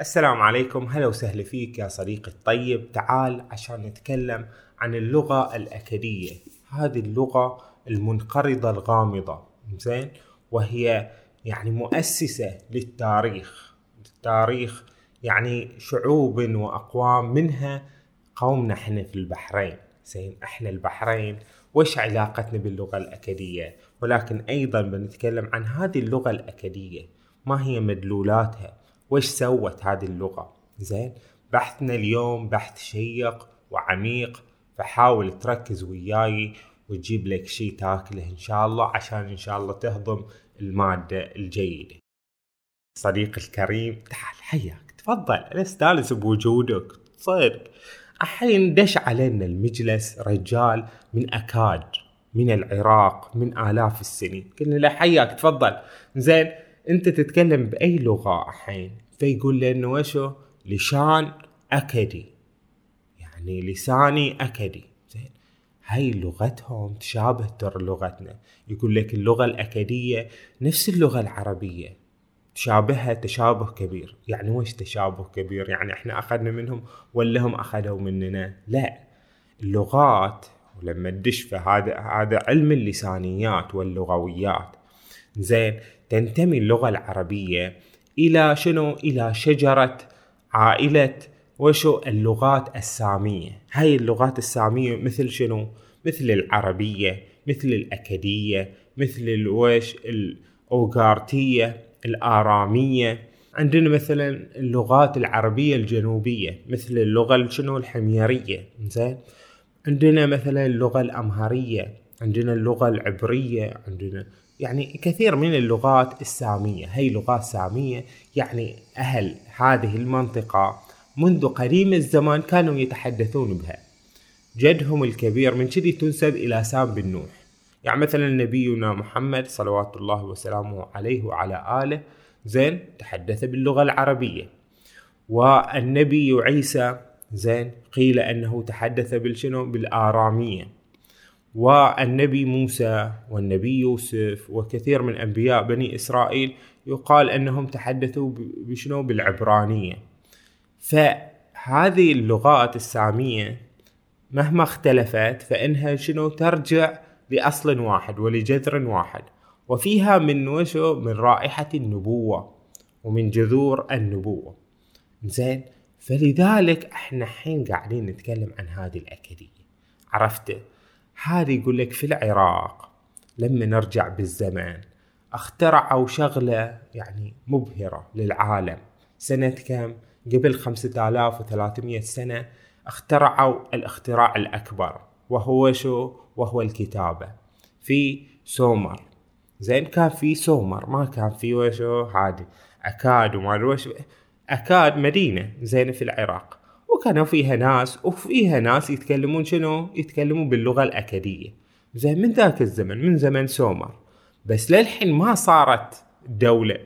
السلام عليكم. هلا وسهلا فيك يا صديقي الطيب. تعال عشان نتكلم عن اللغة الأكدية هذه اللغة المنقرضة الغامضة زين؟ وهي يعني مؤسسة للتاريخ. التاريخ يعني شعوب وأقوام منها قومنا إحنا في البحرين زين؟ إحنا البحرين. وش علاقتنا باللغة الأكدية ولكن أيضا بنتكلم عن هذه اللغة الأكدية ما هي مدلولاتها؟ وش سوت هذه اللغة؟ زين بحثنا اليوم بحث شيق وعميق فحاول تركز وياي وتجيب لك شيء تاكله إن شاء الله عشان إن شاء الله تهضم المادة الجيدة. صديقي الكريم تعال حياك تفضل أنا استانس بوجودك صدق. الحين دش علينا المجلس رجال من أكاد من العراق من آلاف السنين. قلنا له حياك تفضل. زين انت تتكلم بأي لغة الحين؟ فيقول لي إنه وشو؟ لسان أكدي. يعني لساني أكدي. زين. هاي لغتهم تشابه ترى لغتنا. يقول لك اللغة الأكدية نفس اللغة العربية. تشابهها تشابه كبير. يعني وش تشابه كبير؟ يعني إحنا أخذنا منهم ولا هم أخذوا مننا؟ لا. اللغات ولما تدش في هذا هذا علم اللسانيات واللغويات. زين. تنتمي اللغة العربية إلى شنو؟ إلى شجرة عائلة. وشو؟ اللغات السامية. هاي اللغات السامية مثل شنو؟ مثل العربية مثل الأكدية مثل الوش الأوغارتية الآرامية. عندنا مثلا اللغات العربية الجنوبية مثل اللغة شنو؟ الحميرية. زين عندنا مثلا اللغة الأمهرية عندنا اللغة العبرية عندنا يعني كثير من اللغات السامية هي لغات سامية يعني أهل هذه المنطقة منذ قديم الزمان كانوا يتحدثون بها. جدهم الكبير من كذي تنسب إلى سام بن نوح. يعني مثلا نبينا محمد صلوات الله وسلامه عليه وعلى آله زين تحدث باللغة العربية. والنبي عيسى زين قيل أنه تحدث بالشنو؟ بالآرامية. والنبي موسى والنبي يوسف وكثير من أنبياء بني إسرائيل يقال أنهم تحدثوا بشنو؟ بالعبرانية. فهذه اللغات السامية مهما اختلفت فإنها شنو؟ ترجع لأصل واحد ولجذر واحد. وفيها من وشو؟ من رائحة النبوة ومن جذور النبوة. زين؟ فلذلك إحنا الحين قاعدين نتكلم عن هذه الأكادية عرفت؟ هذه يقول لك في العراق لما نرجع بالزمان اخترعوا شغلة يعني مبهرة للعالم. سنة كم؟ قبل 5300 سنة اخترعوا الاختراع الأكبر وهو شو؟ وهو الكتابة. في سومر. زين كان في سومر ما كان في وشو؟ هذه. أكاد وما وش. أكاد مدينة. زين في العراق. وكانوا فيها ناس وفيها ناس يتكلمون شنو؟ يتكلمون باللغة الأكدية زين من ذاك الزمن من زمن سومر. بس للحين ما صارت دولة.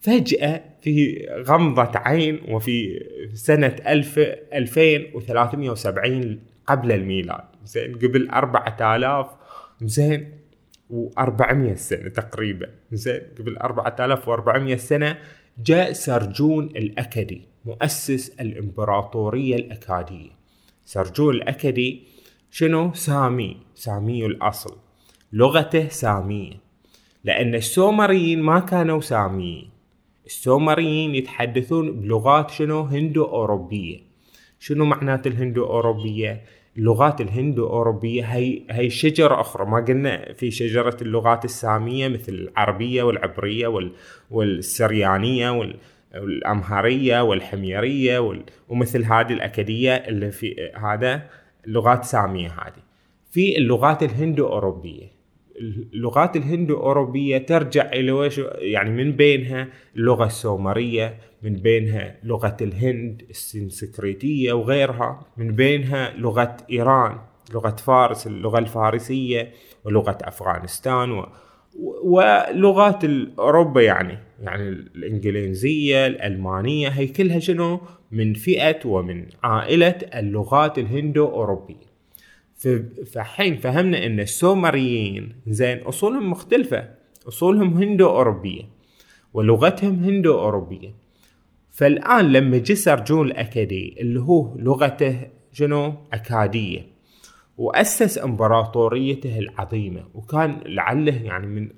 فجأة في غمضة عين وفي سنة 1000 2370 قبل الميلاد. زين قبل 4000 زين و400 سنة تقريبا. زين قبل 4400 سنة جاء سرجون الأكدي مؤسس الإمبراطورية الأكادية سرجون الأكدي شنو؟ سامي سامي الأصل. لغته سامية. لأن السومريين ما كانوا ساميين. السومريين يتحدثون بلغات شنو؟ هندو أوروبية شنو معنات الهندو أوروبية اللغات الهندو أوروبية هي هي شجرة أخرى. ما قلنا في شجرة اللغات السامية مثل العربية والعبرية وال والسريانية وال والأمهرية والحميرية وال... ومثل هذه الأكدية اللي في هذا اللغات سامية هذه. في اللغات الهندو أوروبية اللغات الهندو أوروبية ترجع إلى وش؟ يعني من بينها اللغة السومرية من بينها لغة الهند السنسكريتية وغيرها من بينها لغة إيران لغة فارس اللغة الفارسية ولغة أفغانستان و... ولغات أوروبا يعني يعني الإنجليزية الألمانية هي كلها شنو؟ من فئة ومن عائلة اللغات الهندو أوروبية فحين فهمنا إن السومريين زين أصولهم مختلفة. أصولهم هندو اوروبية ولغتهم هندو اوروبية فالآن لما جسر جون الأكادي اللي هو لغته شنو؟ أكادية. وأسس إمبراطوريته العظيمة. وكان لعله يعني من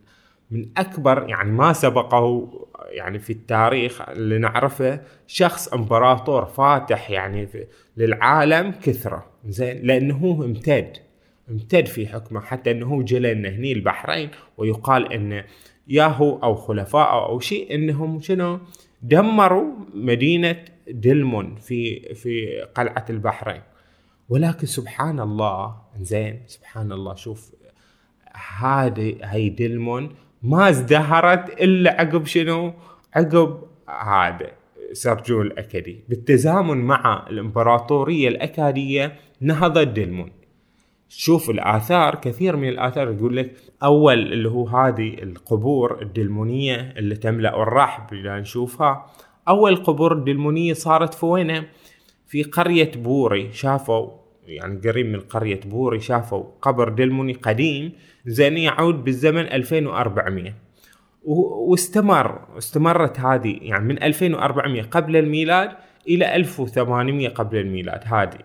من أكبر يعني ما سبقه يعني في التاريخ اللي نعرفه شخص إمبراطور فاتح يعني للعالم كثرة. زين لأنه هو امتد. امتد في حكمه حتى إنه جلى هني البحرين ويقال انه ياهو أو خلفاء أو شيء إنهم شنو؟ دمروا مدينة دلمون في في قلعة البحرين. ولكن سبحان الله زين سبحان الله شوف هذه هي دلمون ما ازدهرت إلا عقب شنو؟ عقب هذا سرجون الأكادي بالتزامن مع الإمبراطورية الأكادية نهضت دلمون شوف الآثار كثير من الآثار يقول لك أول اللي هو هذه القبور الدلمونيه اللي تملأ الرحب اللي نشوفها أول قبور الدلمونيه صارت في وينه؟ في قرية بوري شافوا يعني قريب من قرية بوري شافوا قبر دلموني قديم زين يعود بالزمن 2400 واستمر استمرت هذه يعني من 2400 قبل الميلاد إلى 1800 قبل الميلاد هذه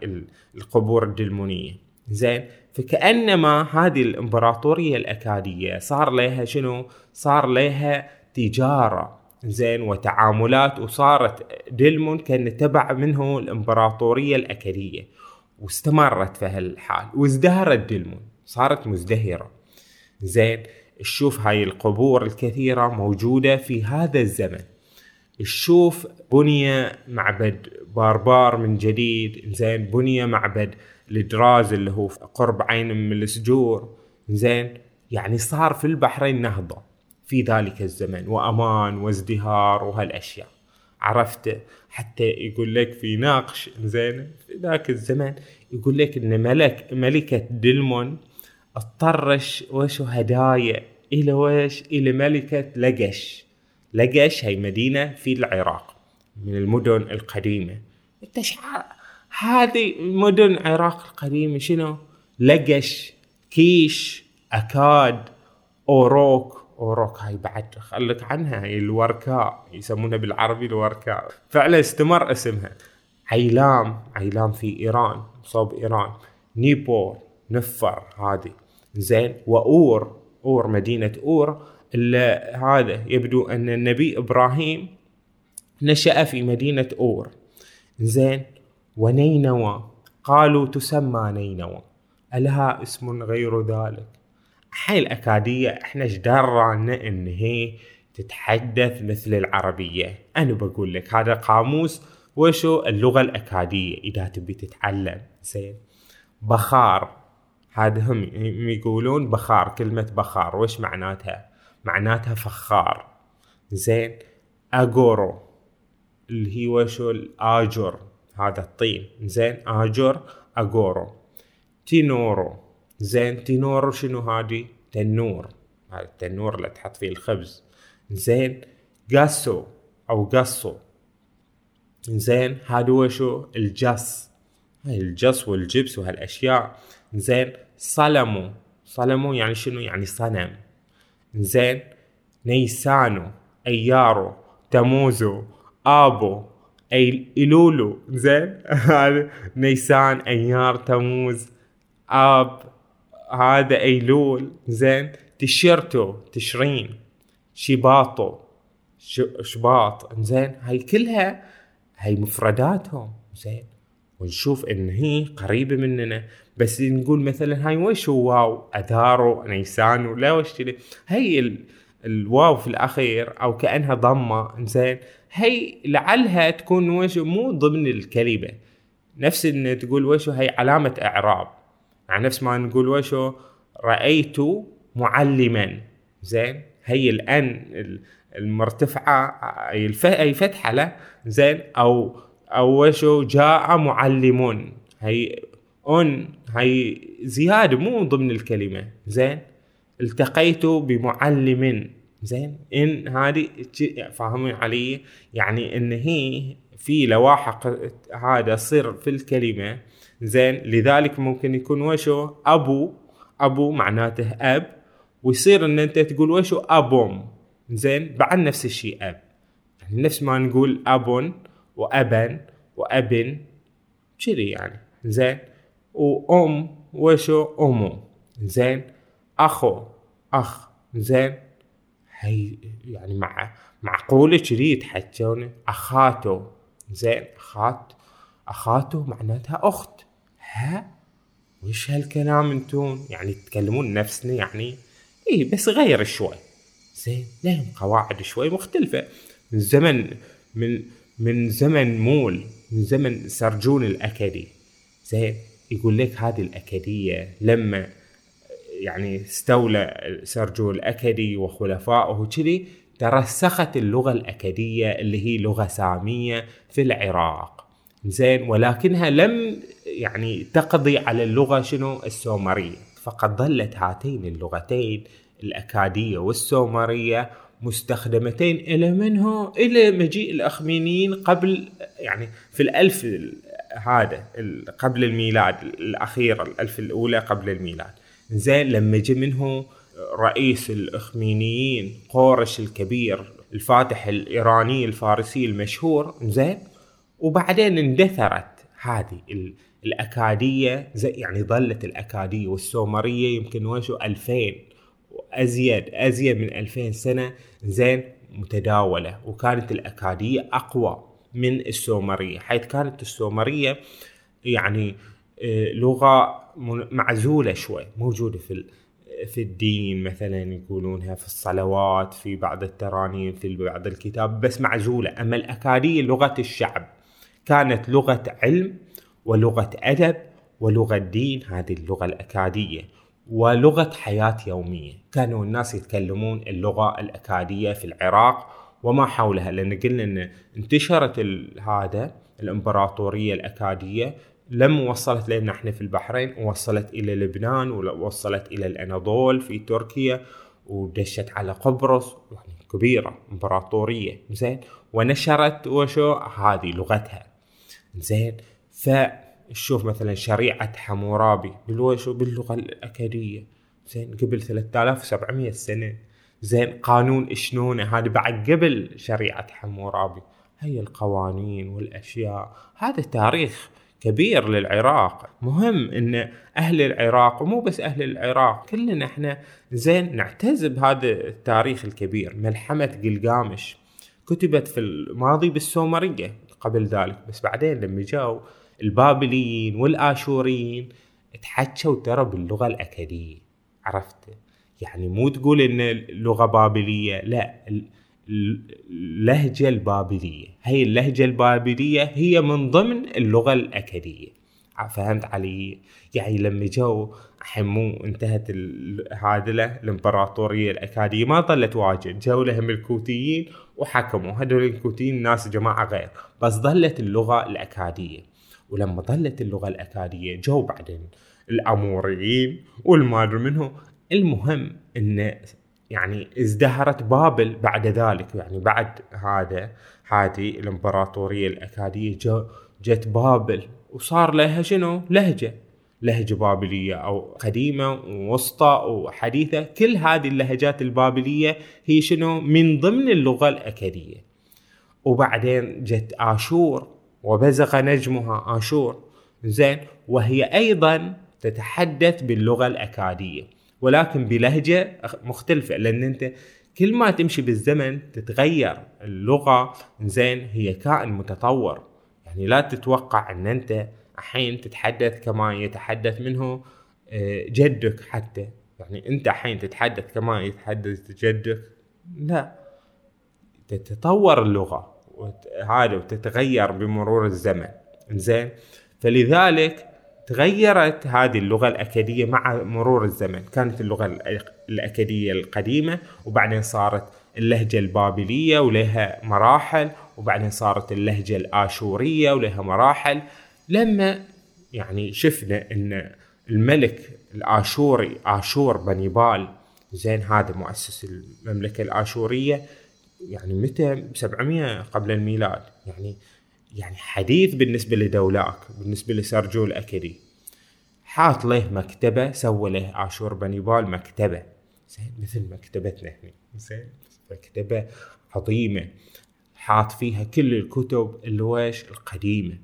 القبور الدلمونيه زين فكأنما هذه الإمبراطورية الأكادية صار لها شنو؟ صار لها تجارة. زين وتعاملات وصارت دلمون كأن تبع منه الإمبراطورية الاكاديه واستمرت في هالحال. وازدهرت دلمون صارت مزدهرة. زين تشوف هاي القبور الكثيرة موجودة في هذا الزمن. تشوف بني معبد باربار من جديد. زين بني معبد الدراز اللي هو قرب عين من السجور زين يعني صار في البحرين نهضة. في ذلك الزمن وأمان وازدهار وهالأشياء. عرفت؟ حتى يقول لك في ناقش زين في ذاك الزمن يقول لك إن ملك ملكة دلمون اضطرش وشو هدايا إلى وش؟ إلى ملكة لقش. لقش هي مدينة في العراق من المدن القديمة. انت هذه مدن العراق القديمة شنو؟ لقش كيش أكاد أوروك. أوروك هاي بعد خلك عنها هي الوركاء يسمونها بالعربي الوركاء فعلا استمر اسمها. عيلام عيلام في إيران صوب إيران. نيبور نفر هذه. زين وأور أور مدينة أور اللي هذا يبدو أن النبي إبراهيم نشأ في مدينة أور. زين ونينوى. قالوا تسمى نينوى. ألها اسم غير ذلك؟ هاي الأكادية إحنا إيش درانا إن هي تتحدث مثل العربية؟ أنا بقول لك هذا قاموس وشو اللغة الأكادية إذا تبي تتعلم. زين. بخار. هذا هم يقولون بخار كلمة بخار. وش معناتها؟ معناتها فخار. زين. أجورو. اللي هي وشو؟ الآجر. هذا الطين. زين. آجر. أجورو. تينورو. زين تينورو شنو هذه تنور. هذا التنور اللي تحط فيه الخبز. زين قاسو أو قصو. زين هذا وشو؟ الجص. هاي الجص والجبس وهالأشياء. زين صلمو. صلمو يعني شنو؟ يعني صنم. زين نيسانو أيارو تموزو آبو اي إيلولو. زين نيسان أيار تموز آب. هذا أيلول زين. تشيرتو تشرين. شباطو شباط. زين. هاي كلها هاي مفرداتهم. زين. ونشوف إن هي قريبة مننا. بس نقول مثلا هاي وش هو؟ واو. اثارو نيسان لا وش هي ال... الواو في الأخير أو كأنها ضمة. زين. هي لعلها تكون وش مو ضمن الكلمة. نفس إن تقول وش هي علامة إعراب. يعني نفس ما نقول وش رأيت معلما. زين؟ هي الآن المرتفعة أي فتحة له. زين؟ أو أو وشو؟ جاء معلمون. هي أون هي زيادة مو ضمن الكلمة. زين؟ التقيت بمعلم. زين؟ إن هذه فاهمين علي؟ يعني إن هي في لواحق هذا صر في الكلمة. زين لذلك ممكن يكون وشو؟ أبو. أبو معناته أب. ويصير إن أنت تقول وشو؟ أبوم. زين بعد نفس الشيء أب. يعني نفس ما نقول اب وابا وأبن. كذي يعني. زين. وأم وشو؟ أمو. زين. أخو. أخ. زين. هي يعني مع معقولة كذي يتحجون؟ اخاته زين. أخات. اخاته معناتها أخت. ها؟ وش هالكلام انتون؟ يعني تتكلمون نفسنا يعني؟ اي بس غير شوي. زين لهم قواعد شوي مختلفة. من زمن من من زمن مول من زمن سرجون الأكدي زين يقول لك هذه الأكدية لما يعني استولى سرجون الأكدي وخلفائه كذي ترسخت اللغة الأكدية اللي هي لغة سامية في العراق. زين ولكنها لم يعني تقضي على اللغة شنو؟ السومرية. فقد ظلت هاتين اللغتين الأكادية والسومرية مستخدمتين إلى منه إلى مجيء الأخمينيين قبل يعني في الألف هذا قبل الميلاد الأخير الألف الأولى قبل الميلاد. زين لما جه منه رئيس الأخمينيين قورش الكبير الفاتح الإيراني الفارسي المشهور زين وبعدين اندثرت هذه الأكادية زي يعني ظلت الأكادية والسومرية يمكن وشو 2000 وأزيد أزيد من 2000 سنة زين متداولة. وكانت الأكادية أقوى من السومرية حيث كانت السومرية يعني آه، لغة معزولة شوي موجودة في في الدين مثلا يقولونها في الصلوات في بعض الترانيم في بعض الكتاب بس معزولة. أما الأكادية لغة الشعب كانت لغة علم ولغة أدب ولغة دين هذه اللغة الأكادية ولغة حياة يومية. كانوا الناس يتكلمون اللغة الأكادية في العراق وما حولها لأن قلنا أن انتشرت هذا الإمبراطورية الأكادية لم وصلت لنا إحنا في البحرين وصلت إلى لبنان ووصلت إلى الأناضول في تركيا ودشت على قبرص يعني كبيرة إمبراطورية. زين ونشرت وشو؟ هذه لغتها. زين. فشوف مثلا شريعة حمورابي باللغة الأكادية زين قبل 3700 سنة. زين قانون اشنونه هذا بعد قبل شريعة حمورابي. هي القوانين والأشياء. هذا تاريخ كبير للعراق. مهم إن أهل العراق ومو بس أهل العراق كلنا إحنا زين نعتز بهذا التاريخ الكبير. ملحمة قلقامش كتبت في الماضي بالسومرية. قبل ذلك. بس بعدين لما جاوا البابليين والآشوريين تحكوا ترى باللغة الاكادية عرفت؟ يعني مو تقول إن اللغة بابلية لا. اللهجة البابلية. هي اللهجة البابلية هي من ضمن اللغة الأكدية فهمت علي. يعني لما جو حمو انتهت هذه الامبراطورية الأكادية ما ظلت واجد. جو لهم الكوتيين وحكموا. هذول الكوتيين ناس جماعة غير. بس ظلت اللغة الأكادية ولما ظلت اللغة الأكادية جو بعدين الأموريين والمادر منه المهم إن يعني ازدهرت بابل بعد ذلك. يعني بعد هذا هذه الامبراطورية الأكادية جت بابل. وصار لها شنو؟ لهجة. لهجة بابلية أو قديمة ووسطى وحديثة. كل هذه اللهجات البابلية هي شنو؟ من ضمن اللغة الأكادية. وبعدين جت آشور وبزغ نجمها آشور. زين؟ وهي أيضا تتحدث باللغة الأكادية. ولكن بلهجة مختلفة لأن أنت كل ما تمشي بالزمن تتغير اللغة. زين؟ هي كائن متطور. يعني لا تتوقع أن أنت الحين تتحدث كما يتحدث منه آه، جدك حتى. يعني أنت الحين تتحدث كما يتحدث جدك؟ لا. تتطور اللغة هذا وتتغير بمرور الزمن. زين فلذلك تغيرت هذه اللغة الأكادية مع مرور الزمن. كانت اللغة الأكادية القديمة وبعدين صارت اللهجة البابلية ولها مراحل وبعدين صارت اللهجة الآشورية ولها مراحل. لما يعني شفنا أن الملك الآشوري آشور بنيبال زين هذا مؤسس المملكة الآشورية يعني متى؟ 700 قبل الميلاد. يعني يعني حديث بالنسبة لدولاك بالنسبة لسرجو الأكدي. حاط له مكتبة سوى له آشور بنيبال مكتبة. زين مثل مكتبتنا هنا زين مكتبة عظيمة. حاط فيها كل الكتب اللي ويش القديمة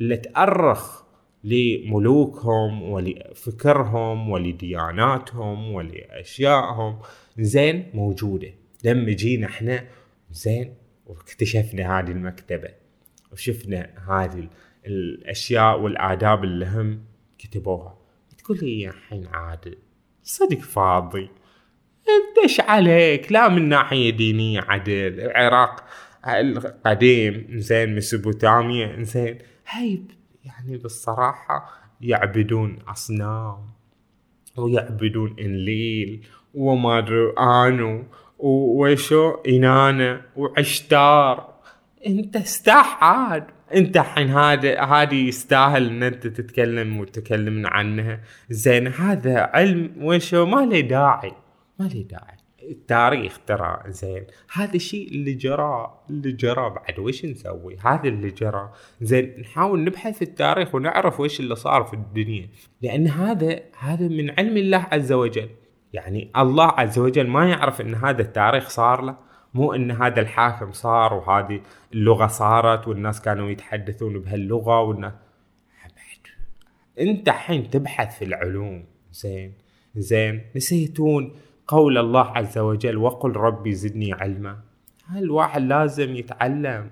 اللي تأرخ لملوكهم ولفكرهم ولدياناتهم ولأشيائهم. زين موجودة. لما جينا إحنا زين واكتشفنا هذه المكتبة وشفنا هذه الأشياء والآداب اللي هم كتبوها. تقول لي يا حين عادل صدق فاضي؟ انت إيش عليك؟ لا من ناحية دينية عدل العراق القديم زين مسوبوتاميا زين. هاي يعني بالصراحة يعبدون أصنام ويعبدون إنليل وما أدري آنو وشو انانا وعشتار أنت استاح عاد. أنت الحين هذا هذه يستاهل إن أنت تتكلم وتكلمنا عنها. زين هذا علم وشو؟ ما له داعي. ما له داعي. التاريخ ترى زين. هذا الشيء اللي جرى اللي جرى بعد وش نسوي؟ هذا اللي جرى. زين نحاول نبحث في التاريخ ونعرف وش اللي صار في الدنيا. لأن هذا هذا من علم الله عز وجل. يعني الله عز وجل ما يعرف إن هذا التاريخ صار له. مو إن هذا الحاكم صار وهذه اللغة صارت والناس كانوا يتحدثون بهاللغة والناس أنت حين تبحث في العلوم زين. زين نسيتون قول الله عز وجل وقل ربي زدني علما. الواحد لازم يتعلم؟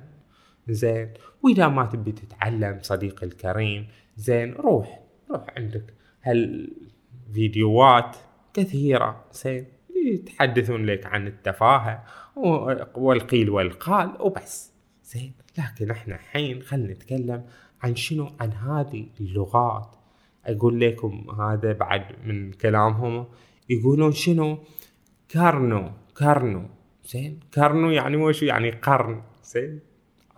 زين. وإذا ما تبي تتعلم صديقي الكريم زين روح روح عندك هالفيديوهات كثيرة زين يتحدثون لك عن التفاهة والقيل والقال وبس زين. لكن إحنا الحين خلينا نتكلم عن شنو؟ عن هذه اللغات. أقول لكم هذا بعد من كلامهم. يقولون شنو كارنو كارنو زين كارنو يعني وش يعني قرن زين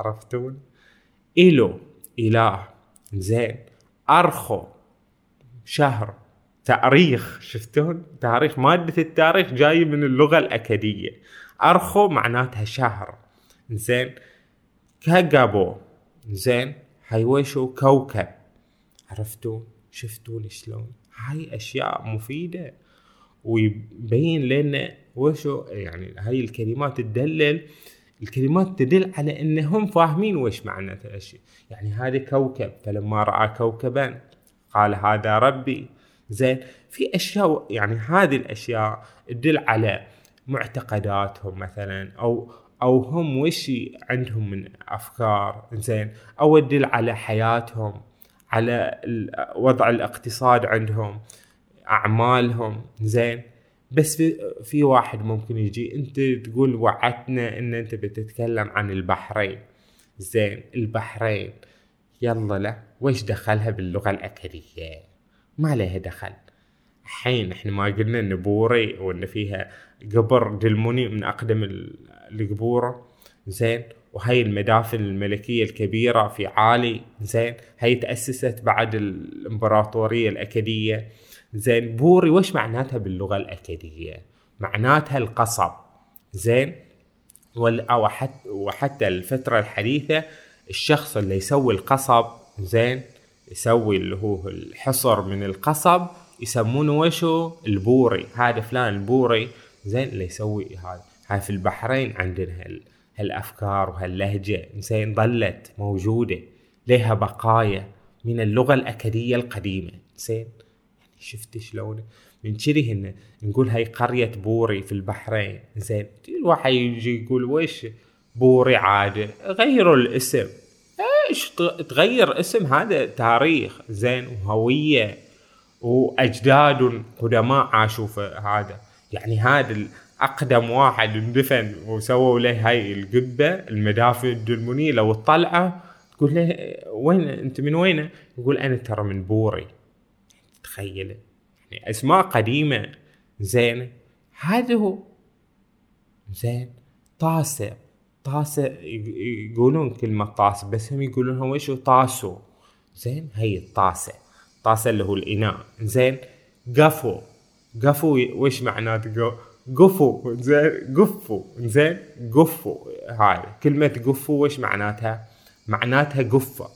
عرفتون إلو إله زين أرخو شهر تاريخ شفتون؟ تاريخ مادة التاريخ جاي من اللغة الأكدية أرخو معناتها شهر زين كاجابو زين هايوشو كوكب. عرفتوا شفتوا شلون؟ هاي أشياء مفيدة. ويبين لنا وشو يعني هاي الكلمات تدلل الكلمات تدل على إنهم فاهمين وش معنى الاشياء يعني هذا كوكب فلما رأى كوكبا قال هذا ربي. زين في أشياء يعني هذه الأشياء تدل على معتقداتهم مثلا أو أو هم وش عندهم من أفكار. زين أو تدل على حياتهم على وضع الاقتصاد عندهم. أعمالهم زين. بس في, في واحد ممكن يجي أنت تقول وعدتنا إن أنت بتتكلم عن البحرين. زين البحرين. يلا لا وش دخلها باللغة الأكدية ما لها دخل. الحين إحنا ما قلنا إن بوري وإن فيها قبر دلموني من أقدم القبورة زين وهي المدافن الملكية الكبيرة في عالي. زين هي تأسست بعد الإمبراطورية الأكدية زين بوري وش معناتها باللغة الأكدية معناتها القصب. زين حتى وحتى الفترة الحديثة الشخص اللي يسوي القصب زين يسوي اللي هو الحصر من القصب يسمونه وشو؟ البوري. هذا فلان البوري. زين اللي يسوي هذا. هاي في البحرين عندنا هال هالأفكار وهاللهجة. زين ظلت موجودة لها بقايا من اللغة الاكديه القديمة. زين. شفت شلون من كذي هن نقول هاي قرية بوري في البحرين. زين الواحد يجي يقول ويش بوري عادة غيروا الاسم. إيش تغير اسم؟ هذا تاريخ. زين وهوية وأجداد قدماء عاشوا في هذا. يعني هذا اقدم واحد اندفن وسووا له هاي القبة المدافن الدلمونيه لو تطلعه تقول له وين؟ أنت من وين؟ يقول أنا ترى من بوري. تخيل. يعني أسماء قديمة زين. هذا هو. زين. طاسه طاسه يقولون كلمه طاسه بس هم يقولونها وش طاسو. زين. هي الطاسه طاسه اللي هو الإناء. زين. قفو. قفو وش معناته؟ قفو. زين. قفو. زين. قفو. هاي. كلمة قفو وش معناتها؟ معناتها قفة.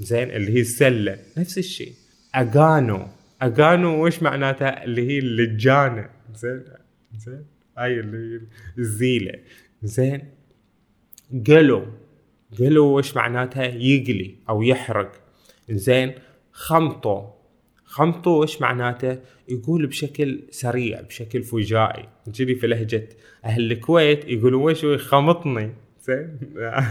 زين. اللي هي السلة. نفس الشيء. أغانو. اغانو وش معناتها؟ اللي هي اللجانة. زين؟ زين؟ هاي اللي هي الزيلة. زين؟ قلو. قلو وش معناتها؟ يقلي أو يحرق. زين؟ خمطو. خمطو وش معناته؟ يقول بشكل سريع بشكل فجائي. تجري في لهجة أهل الكويت يقولوا وش خمطني. زين؟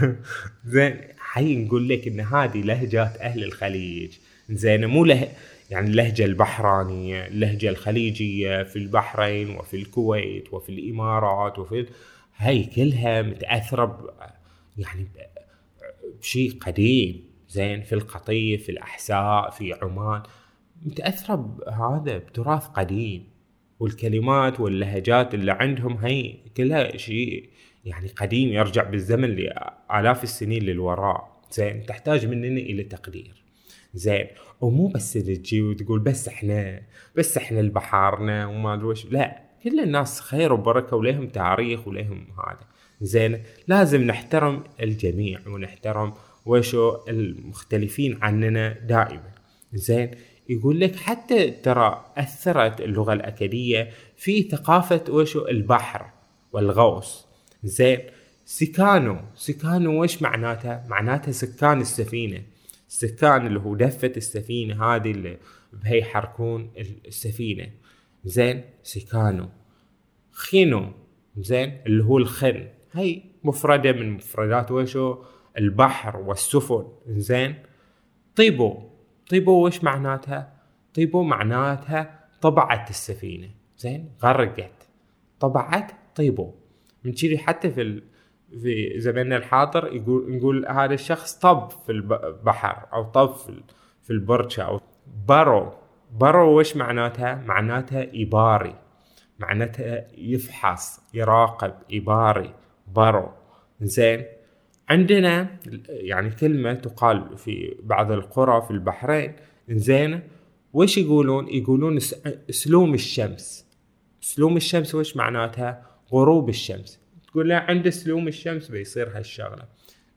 زين؟ حي نقول لك إن هذه لهجات أهل الخليج. زين؟ مو له يعني اللهجة البحرانية اللهجة الخليجية في البحرين وفي الكويت وفي الإمارات وفي هاي كلها متأثرة. يعني بشيء قديم زين في القطيف في الأحساء في عمان متأثرة بهذا بتراث قديم والكلمات واللهجات اللي عندهم هي كلها شيء يعني قديم يرجع بالزمن لآلاف السنين للوراء زين تحتاج مننا إلى تقدير زين. ومو بس تجي وتقول بس إحنا بس إحنا البحارنا وما أدري وش. لا كل الناس خير وبركة ولهم تاريخ ولهم هذا. زين لازم نحترم الجميع ونحترم وشو المختلفين عننا دائما. زين يقول لك حتى ترى أثرت اللغة الأكادية في ثقافة وشو البحر والغوص. زين سكانو سكانو وش معناتها؟ معناتها سكان السفينة. السكان اللي هو دفة السفينة هذه اللي بهي يحركون السفينة. زين؟ سكانو. خينو. زين؟ اللي هو الخن. هي مفردة من مفردات وشو؟ البحر والسفن. زين؟ طيبو. طيبو وش معناتها؟ طيبو معناتها طبعت السفينة. زين؟ غرقت. طبعت طيبو. من كذي حتى في في زماننا الحاضر يقول نقول هذا الشخص طب في البحر أو طب في البرشة أو برو. برو وش معناتها؟ معناتها إباري. معناتها يفحص يراقب إباري. برو. زين. عندنا يعني كلمة تقال في بعض القرى في البحرين. زين. وش يقولون؟ يقولون سلوم الشمس. سلوم الشمس وش معناتها؟ غروب الشمس. تقول له عند سلوم الشمس بيصير هالشغلة.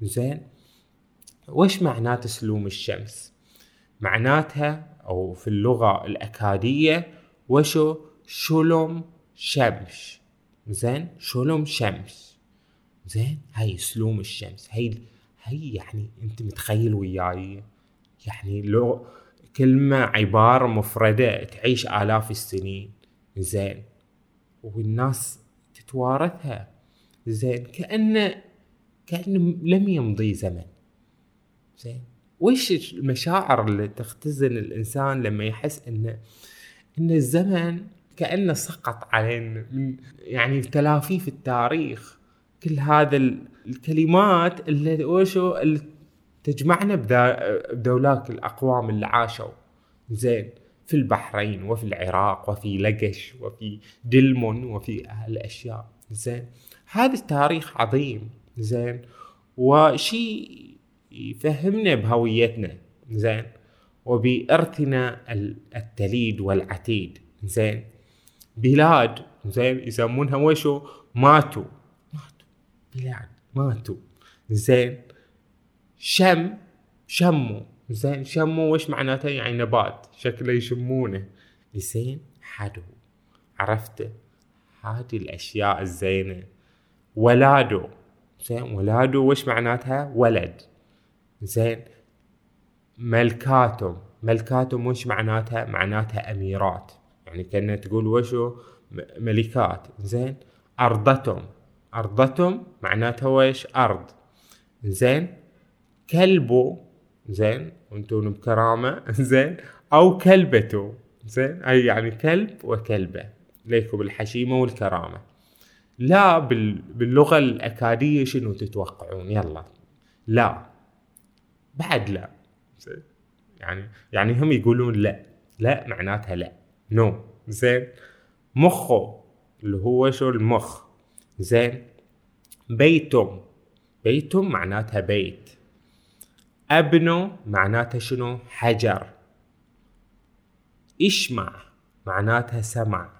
زين وش معنات سلوم الشمس؟ معناتها أو في اللغة الأكادية وشو؟ شلوم شمس. زين شلوم شمس. زين هاي سلوم الشمس. هاي هاي يعني أنت متخيل وياي؟ يعني لو كلمة عبارة مفردة تعيش آلاف السنين. زين والناس تتوارثها. زين. كأنه كأنه لم يمضي زمن. زين. وش المشاعر اللي تختزن الإنسان لما يحس إنه إن الزمن كأنه سقط علينا من يعني تلافي في التاريخ. كل هذا الكلمات اللي وشو اللي تجمعنا بدولاك الأقوام اللي عاشوا. زين. في البحرين وفي العراق وفي لقش وفي دلمون وفي هالأشياء. زين. هذا التاريخ عظيم زين. وشيء يفهمنا بهويتنا زين. وبإرثنا التليد والعتيد زين. بلاد زين يسمونها وشو ماتوا ماتوا بلاد ماتوا زين. شم شموا زين شموا وش معناته؟ يعني نبات شكله يشمونه. زين حدو. عرفته؟ هذه الأشياء الزينة. ولادو زين ولادو وش معناتها؟ ولد. زين ملكاتهم. ملكاتهم وش معناتها؟ معناتها أميرات. يعني كأنها تقول وشو؟ ملكات. زين أرضتهم. أرضتهم معناتها وش؟ أرض. زين كلبو. زين وأنتم بكرامة. زين أو كلبته زين أي يعني كلب وكلبة. ليكم الحشيمة والكرامة. لا باللغة الأكادية شنو تتوقعون؟ يلا. لا. بعد لا. يعني يعني هم يقولون لا. لا معناتها لا. نو. no. زين. مخه اللي هو شو المخ. زين. بيتم. بيتم معناتها بيت. أبنه معناتها شنو؟ حجر. إشمع معناتها سمع.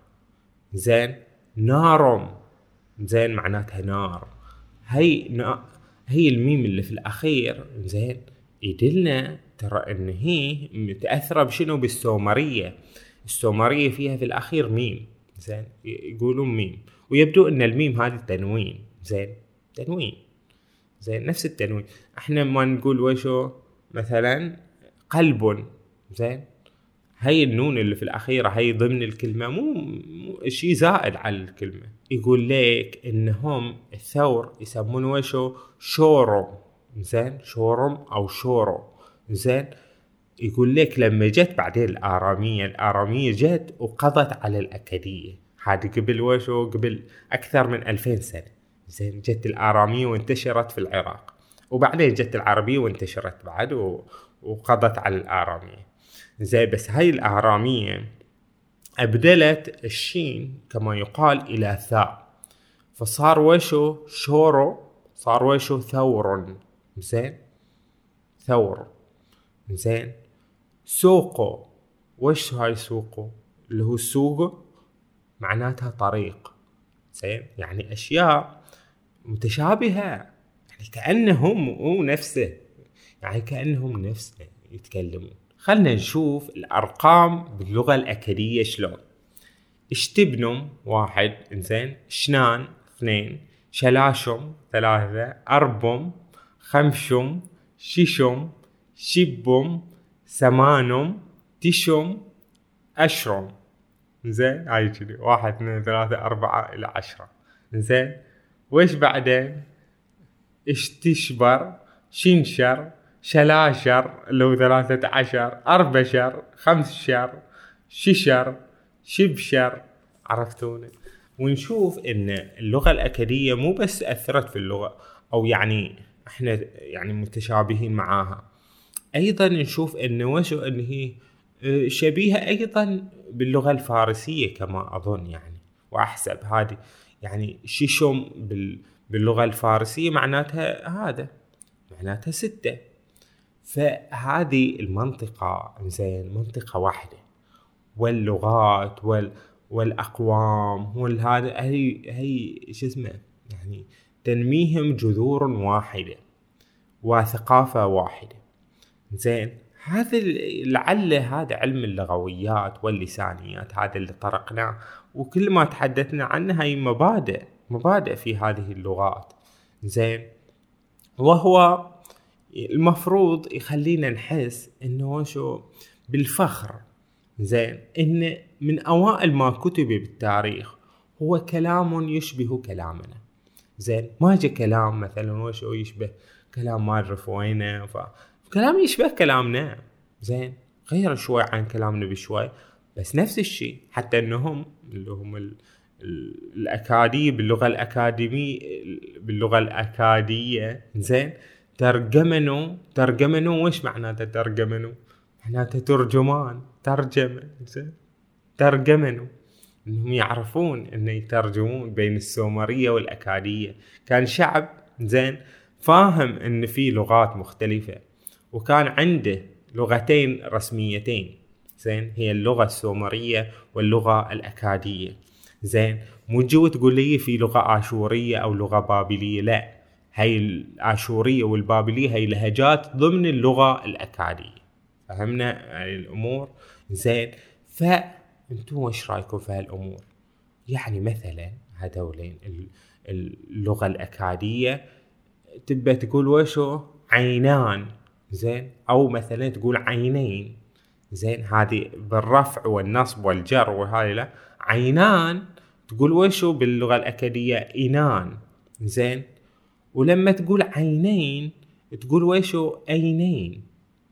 زين؟ نارم. زين معناتها نار. هي نا... هي الميم اللي في الأخير زين يدلنا ترى إن هي متأثرة بشنو؟ بالسومرية. السومرية فيها في الأخير ميم زين يقولون ميم. ويبدو إن الميم هذه تنوين زين تنوين. زين نفس التنوين. إحنا ما نقول وشو؟ مثلا قلب زين هاي النون اللي في الأخيرة هاي ضمن الكلمة مو, شيء زائد على الكلمة. يقول لك إنهم الثور يسمونه وشو شورم زين؟ شورم أو شورو. زين؟ يقول لك لما جت بعدين الآرامية الآرامية جت وقضت على الأكدية هذه قبل وشو؟ قبل أكثر من ألفين سنة. زين؟ جت الآرامية وانتشرت في العراق. وبعدين جت العربية وانتشرت بعد وقضت على الآرامية. زي بس هاي الآرامية أبدلت الشين كما يقال إلى ثاء. فصار وشو شورو صار وشو ثور. زين؟ ثور. زين؟ سوقو. وش هاي سوقو؟ اللي هو سوق معناتها طريق. زين؟ يعني أشياء متشابهة. يعني كأنهم هو نفسه. يعني كأنهم نفسه يتكلمون. خلنا نشوف الأرقام باللغة الاكديه شلون. اشتبنم واحد إنزين. شنان اثنين. شلاشم ثلاثة. أربم خمشم ششم شبم ثمانم تشم أشرم زين هاي كذي. واحد اثنين ثلاثة أربعة إلى عشرة. زين ويش بعدين؟ اشتشبر شنشر شلاشر اللي هو ثلاثة عشر أربشر خمسشر ششر شبشر عرفتوني ونشوف إن اللغة الأكدية مو بس أثرت في اللغة أو يعني إحنا يعني متشابهين معاها. أيضا نشوف إن وشو إن هي آه، شبيهة أيضا باللغة الفارسية كما أظن يعني وأحسب هذه. يعني شيشوم باللغة الفارسية معناتها هذا معناتها ستة. فهذه المنطقة زين منطقة واحدة. واللغات وال والأقوام والهذا هي هي شو اسمه يعني تنميهم جذور واحدة وثقافة واحدة. زين هذا لعل هذا علم اللغويات واللسانيات هذا اللي طرقناه وكل ما تحدثنا عنه هي مبادئ مبادئ في هذه اللغات. زين وهو المفروض يخلينا نحس إنه شو بالفخر. زين إن من أوائل ما كتب بالتاريخ هو كلام يشبه كلامنا. زين ما جاء كلام مثلا وشو يشبه كلام ما اعرف وينه ف... كلام يشبه كلامنا. زين غير شوي عن كلامنا بشوي. بس نفس الشيء حتى إنهم اللي هم ال... الاكادي باللغة الاكاديميه باللغة الاكاديه زين ترجمنوا ترجمنوا وش معناته ترجمنوا معناته ترجمان ترجمة زين. ترجمنوا إنهم يعرفون إنه يترجمون بين السومرية والأكادية. كان شعب زين فاهم إن في لغات مختلفة وكان عنده لغتين رسميتين زين. هي اللغة السومرية واللغة الأكادية زين. مو تجي تقول لي في لغة آشورية أو لغة بابلية لا. هاي الآشورية والبابلية هي لهجات ضمن اللغة الأكادية فهمنا هاي الأمور؟ زين. فأنتم وش رأيكم في هالأمور؟ يعني مثلا هذولين اللغة الأكادية تبى تقول وشو؟ عينان. زين. أو مثلا تقول عينين. زين. هذه بالرفع والنصب والجر وهذه لا. عينان تقول وشو باللغة الأكادية إنان. زين. ولما تقول عينين تقول وشو؟ أينين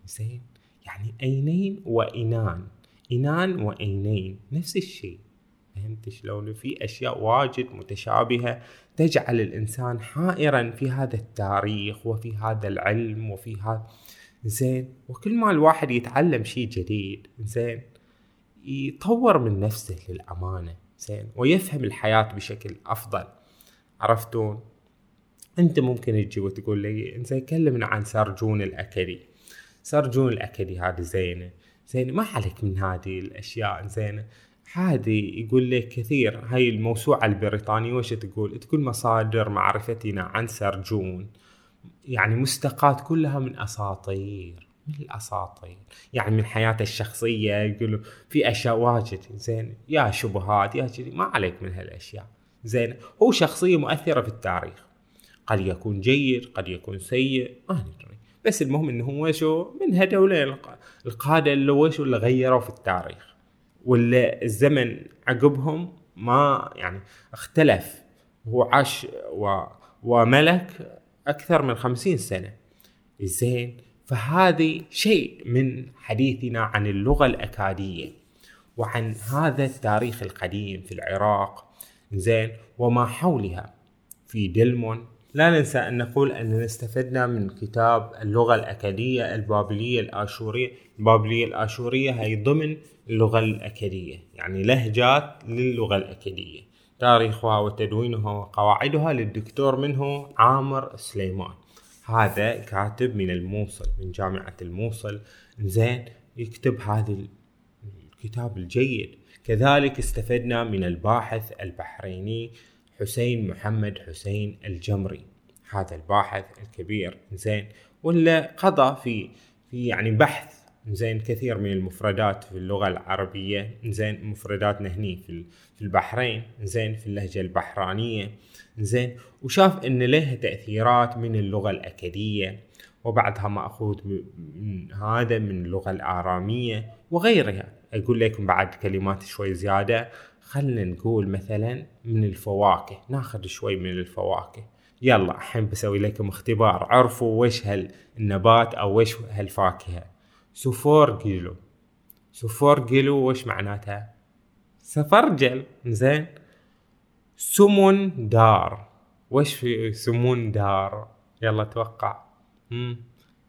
زين؟ يعني أينين وإنان. إنان وأينين نفس الشيء. فهمت شلون؟ في أشياء واجد متشابهة تجعل الإنسان حائرا في هذا التاريخ وفي هذا العلم وفي هذا. زين؟ وكل ما الواحد يتعلم شيء جديد زين؟ يطور من نفسه للأمانة. زين؟ ويفهم الحياة بشكل أفضل. عرفتون؟ أنت ممكن تجي وتقول لي زين كلمنا عن سرجون الأكدي سرجون الأكدي هذه زينة. زين ما عليك من هذه الأشياء زينة عادي يقول لك كثير. هاي الموسوعة البريطانية وش تقول؟ تقول مصادر معرفتنا عن سرجون. يعني مستقاة كلها من أساطير. من الأساطير. يعني من حياته الشخصية. يقولوا في أشياء واجد. زين يا شبهات يا كذي. ما عليك من هالأشياء. زين هو شخصية مؤثرة في التاريخ. قد يكون جيد قد يكون سيء ما ندري. بس المهم إنه هو شو من هدول القادة اللي وش اللي غيروا في التاريخ. واللي الزمن عقبهم ما يعني اختلف. هو عاش و وملك أكثر من خمسين سنة. زين. فهذه شيء من حديثنا عن اللغة الأكادية. وعن هذا التاريخ القديم في العراق. زين. وما حولها. في دلمون لا ننسى أن نقول أننا استفدنا من كتاب اللغة الأكادية البابلية الآشورية. البابلية الآشورية هي ضمن اللغة الأكادية يعني لهجات للغة الأكادية. تاريخها وتدوينها وقواعدها للدكتور منه عامر سليمان. هذا كاتب من الموصل من جامعة الموصل. زين يكتب هذا الكتاب الجيد. كذلك استفدنا من الباحث البحريني حسين محمد حسين الجمري. هذا الباحث الكبير زين. ولا قضى في في يعني بحث زين كثير من المفردات في اللغة العربية زين. مفرداتنا هني في في البحرين زين في اللهجة البحرانية زين. وشاف إن له تأثيرات من اللغة الأكدية وبعدها مأخوذ من هذا من اللغة الآرامية وغيرها. أقول لكم بعد كلمات شوي زيادة. خلنا نقول مثلا من الفواكه ناخذ شوي من الفواكه. يلا الحين بسوي لكم اختبار. عرفوا وش هالنبات أو وش هالفاكهة. سفورجلو سفورجلو وش معناتها؟ سفرجل زين. سمون دار. وش في سمون دار؟ يلا توقع.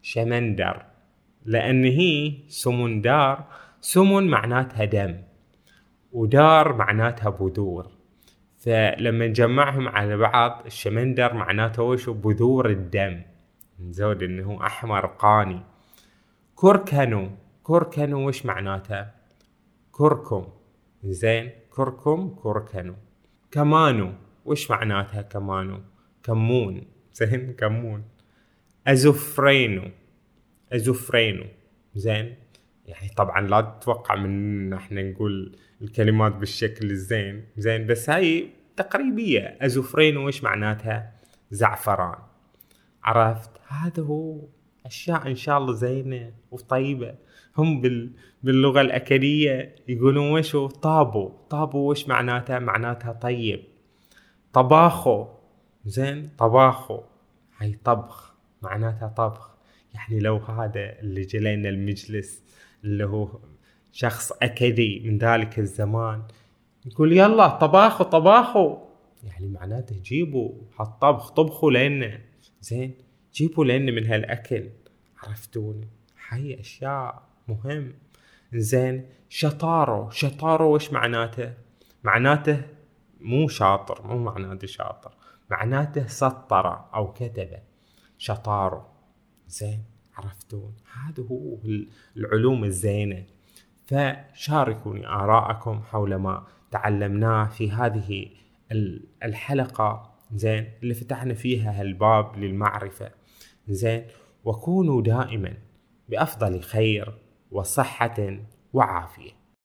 شمندر. لأن هي سمون دار. سمون معناتها دم. ودار معناتها بذور. فلما نجمعهم على بعض الشمندر معناته وش؟ بذور الدم. نزود إنه أحمر قاني. كركنو. كركنو وش معناته؟ كركم. زين؟ كركم كركنو. كمانو. وش معناتها كمانو؟ كمون. زين؟ كمون. ازوفرينو ازوفرينو زين؟ يعني طبعا لا تتوقع من إحنا نقول الكلمات بالشكل الزين. زين بس هاي تقريبية. أزوفرينو وش معناتها؟ زعفران. عرفت؟ هذا هو أشياء إن شاء الله زينة وطيبة. هم بال... باللغة الاكدية يقولون وشو طابو. طابو وش معناتها؟ معناتها طيب. طباخو. زين؟ طباخو. هاي طبخ. معناتها طبخ. يعني لو هذا اللي جلينا المجلس اللي هو شخص أكدي من ذلك الزمان يقول يلا طباخو طباخو يعني معناته جيبوا هالطبخ طبخوا لنا زين جيبوا لنا من هالأكل. عرفتوني؟ هاي أشياء مهم. زين شطارو. شطارو وش معناته؟ معناته مو شاطر مو معناته شاطر معناته سطر أو كتب شطارو. زين عرفتون هذا هو العلوم الزينة. فشاركوني آراءكم حول ما تعلمناه في هذه الحلقة زين اللي فتحنا فيها هالباب للمعرفة زين. وكونوا دائما بأفضل خير وصحة وعافية.